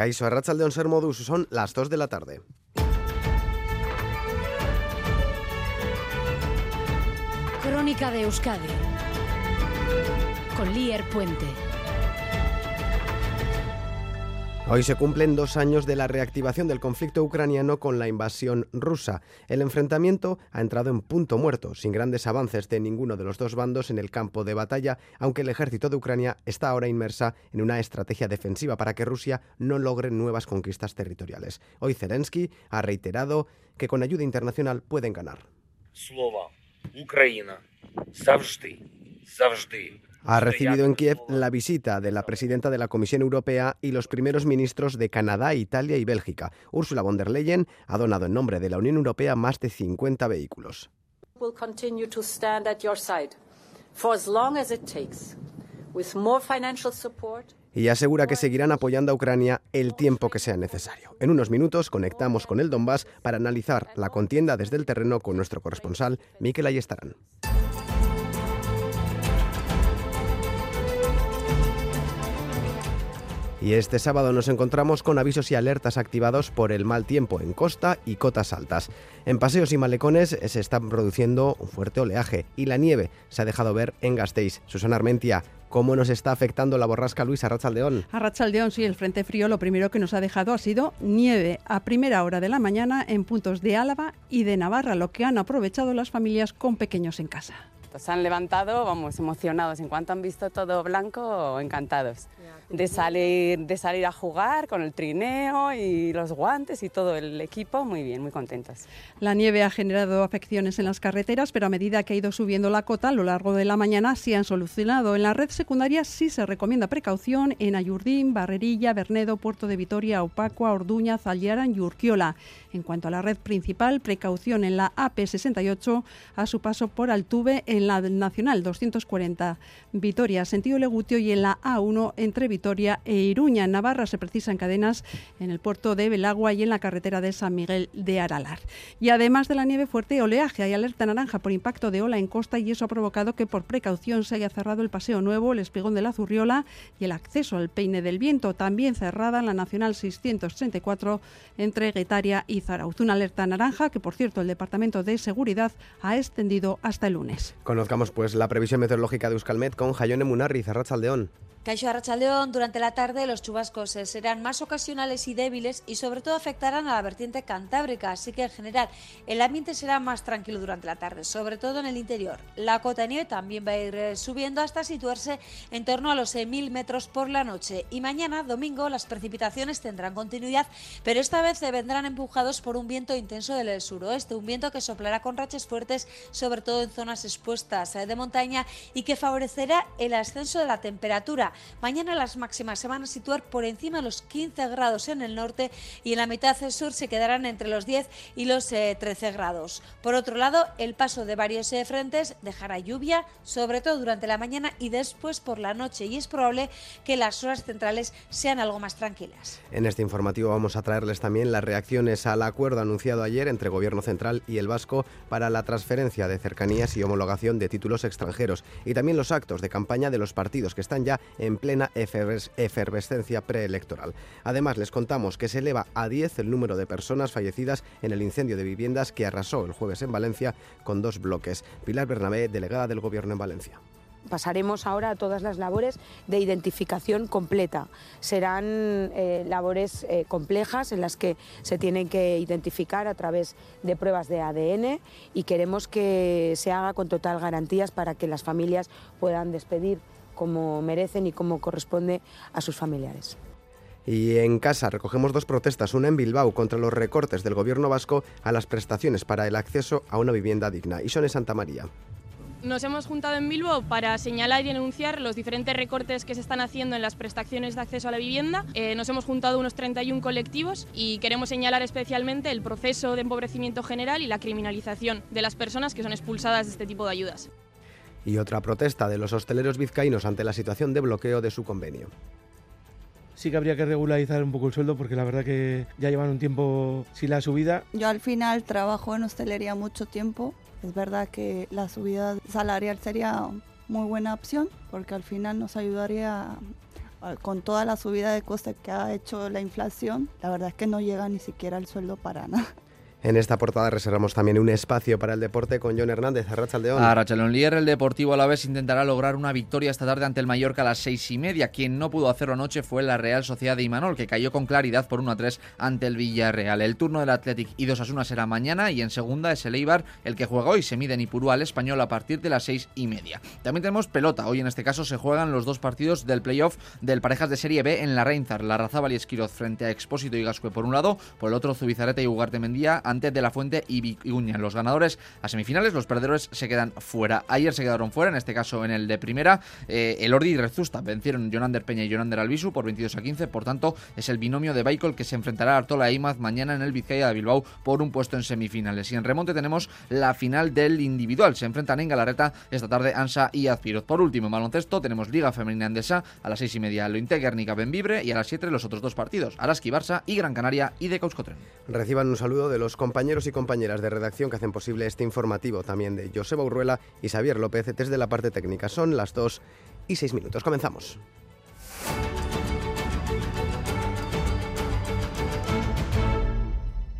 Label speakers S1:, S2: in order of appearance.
S1: Caiso Arrachaldeón Ser Modus, son las 2 de la tarde.
S2: Crónica de Euskadi con Lier Puente.
S1: Hoy se cumplen dos años de la reactivación del conflicto ucraniano con la invasión rusa. El enfrentamiento ha entrado en punto muerto, sin grandes avances de ninguno de los dos bandos en el campo de batalla, aunque el ejército de Ucrania está ahora inmersa en una estrategia defensiva para que Rusia no logre nuevas conquistas territoriales. Hoy Zelensky ha reiterado que con ayuda internacional pueden ganar. Ha recibido en Kiev la visita de la presidenta de la Comisión Europea y los primeros ministros de Canadá, Italia y Bélgica. Ursula von der Leyen ha donado en nombre de la Unión Europea más de 50 vehículos. Y asegura que seguirán apoyando a Ucrania el tiempo que sea necesario. En unos minutos conectamos con el Donbass para analizar la contienda desde el terreno con nuestro corresponsal Miquel Ayestarán. Y este sábado nos encontramos con avisos y alertas activados por el mal tiempo en costa y cotas altas. En paseos y malecones se está produciendo un fuerte oleaje y la nieve se ha dejado ver en Gasteiz. Susana Armentia, ¿Cómo nos está afectando la borrasca Luis Arrachaldeón?
S3: Arrachaldeón, sí, el frente frío lo primero que nos ha dejado ha sido nieve a primera hora de la mañana en puntos de Álava y de Navarra, lo que han aprovechado las familias con pequeños en casa.
S4: Se han levantado, vamos, emocionados. En cuanto han visto todo blanco, encantados de salir, de salir a jugar con el trineo y los guantes y todo el equipo, muy bien, muy contentos.
S3: La nieve ha generado afecciones en las carreteras, pero a medida que ha ido subiendo la cota a lo largo de la mañana sí han solucionado. En la red secundaria sí se recomienda precaución en Ayurdín, Barrerilla, Bernedo, Puerto de Vitoria, Opacua, Orduña, Zalliaran y Urquiola. En cuanto a la red principal, precaución en la AP68 a su paso por Altuve en la Nacional 240 Vitoria, sentido Legutio y en la A1 entre Vitoria e Iruña. En Navarra se precisan cadenas en el puerto de Belagua y en la carretera de San Miguel de Aralar. Y además de la nieve fuerte, oleaje. Hay alerta naranja por impacto de ola en costa y eso ha provocado que por precaución se haya cerrado el Paseo Nuevo, el Espigón de la Zurriola y el acceso al Peine del Viento. También cerrada la Nacional 634 entre Guetaria y Zarauz. Una alerta naranja que, por cierto, el Departamento de Seguridad ha extendido hasta el lunes.
S1: Conozcamos pues la previsión meteorológica de Euskalmet con Jayone Munarri, Zarrachaldeón.
S5: Caixo Arrachaldeón, durante la tarde los chubascos eh, serán más ocasionales y débiles y sobre todo afectarán a la vertiente cantábrica, así que en general el ambiente será más tranquilo durante la tarde, sobre todo en el interior. La cota de nieve también va a ir eh, subiendo hasta situarse en torno a los 6.000 metros por la noche y mañana, domingo, las precipitaciones tendrán continuidad, pero esta vez se vendrán empujados por un viento intenso del suroeste, un viento que soplará con rachas fuertes, sobre todo en zonas expuestas eh, de montaña y que favorecerá el ascenso de la temperatura Mañana las máximas se van a situar por encima de los 15 grados en el norte y en la mitad del sur se quedarán entre los 10 y los 13 eh, grados. Por otro lado, el paso de varios eh, frentes dejará lluvia, sobre todo durante la mañana y después por la noche, y es probable que las horas centrales sean algo más tranquilas.
S1: En este informativo vamos a traerles también las reacciones al acuerdo anunciado ayer entre Gobierno Central y el Vasco para la transferencia de cercanías y homologación de títulos extranjeros y también los actos de campaña de los partidos que están ya en plena efervescencia preelectoral. Además, les contamos que se eleva a 10 el número de personas fallecidas en el incendio de viviendas que arrasó el jueves en Valencia con dos bloques. Pilar Bernabé, delegada del Gobierno en Valencia
S6: pasaremos ahora a todas las labores de identificación completa. Serán eh, labores eh, complejas en las que se tienen que identificar a través de pruebas de ADN y queremos que se haga con total garantías para que las familias puedan despedir como merecen y como corresponde a sus familiares.
S1: Y en casa recogemos dos protestas, una en Bilbao contra los recortes del gobierno vasco a las prestaciones para el acceso a una vivienda digna y son en Santa María.
S7: Nos hemos juntado en Bilbao para señalar y denunciar los diferentes recortes que se están haciendo en las prestaciones de acceso a la vivienda. Eh, nos hemos juntado unos 31 colectivos y queremos señalar especialmente el proceso de empobrecimiento general y la criminalización de las personas que son expulsadas de este tipo de ayudas
S1: y otra protesta de los hosteleros vizcaínos ante la situación de bloqueo de su convenio.
S8: Sí que habría que regularizar un poco el sueldo porque la verdad que ya llevan un tiempo sin la subida.
S9: Yo al final trabajo en hostelería mucho tiempo. Es verdad que la subida salarial sería muy buena opción porque al final nos ayudaría con toda la subida de costes que ha hecho la inflación, la verdad es que no llega ni siquiera el sueldo para nada.
S1: En esta portada reservamos también un espacio para el deporte con John Hernández, Arrachaldeón.
S10: A Rachalón Lier, el Deportivo Alavés intentará lograr una victoria esta tarde ante el Mallorca a las seis y media. Quien no pudo hacerlo anoche fue la Real Sociedad de Imanol, que cayó con claridad por 1 a 3 ante el Villarreal. El turno del Athletic y dos Asuna será mañana y en segunda es el Eibar el que juega hoy. Se mide en Ipurú al español a partir de las seis y media. También tenemos pelota. Hoy en este caso se juegan los dos partidos del playoff del parejas de Serie B en la Reinzar. La Razábal y Esquiroz frente a Expósito y Gascue por un lado, por el otro Zubizarreta y Ugarte Mendía ante De La Fuente y Vicuña. Los ganadores a semifinales, los perdedores se quedan fuera. Ayer se quedaron fuera, en este caso en el de primera. Eh, el Ordi y Rezusta vencieron Jonander Peña y Jonander Albisu por 22 a 15. Por tanto, es el binomio de Baikol que se enfrentará a Artola e Imaz mañana en el Vizcaya de Bilbao por un puesto en semifinales. Y en remonte tenemos la final del individual. Se enfrentan en Galarreta esta tarde Ansa y Azpiroz. Por último, en baloncesto tenemos Liga Femenina Andesa a las seis y media Lointe Guernica Benvibre y a las 7 los otros dos partidos, Araski Barça y Gran Canaria y de Causkotren.
S1: Reciban un saludo de los compañeros y compañeras de redacción que hacen posible este informativo, también de Joseba Urruela y Xavier López desde la parte técnica. Son las 2 y 6 minutos. Comenzamos.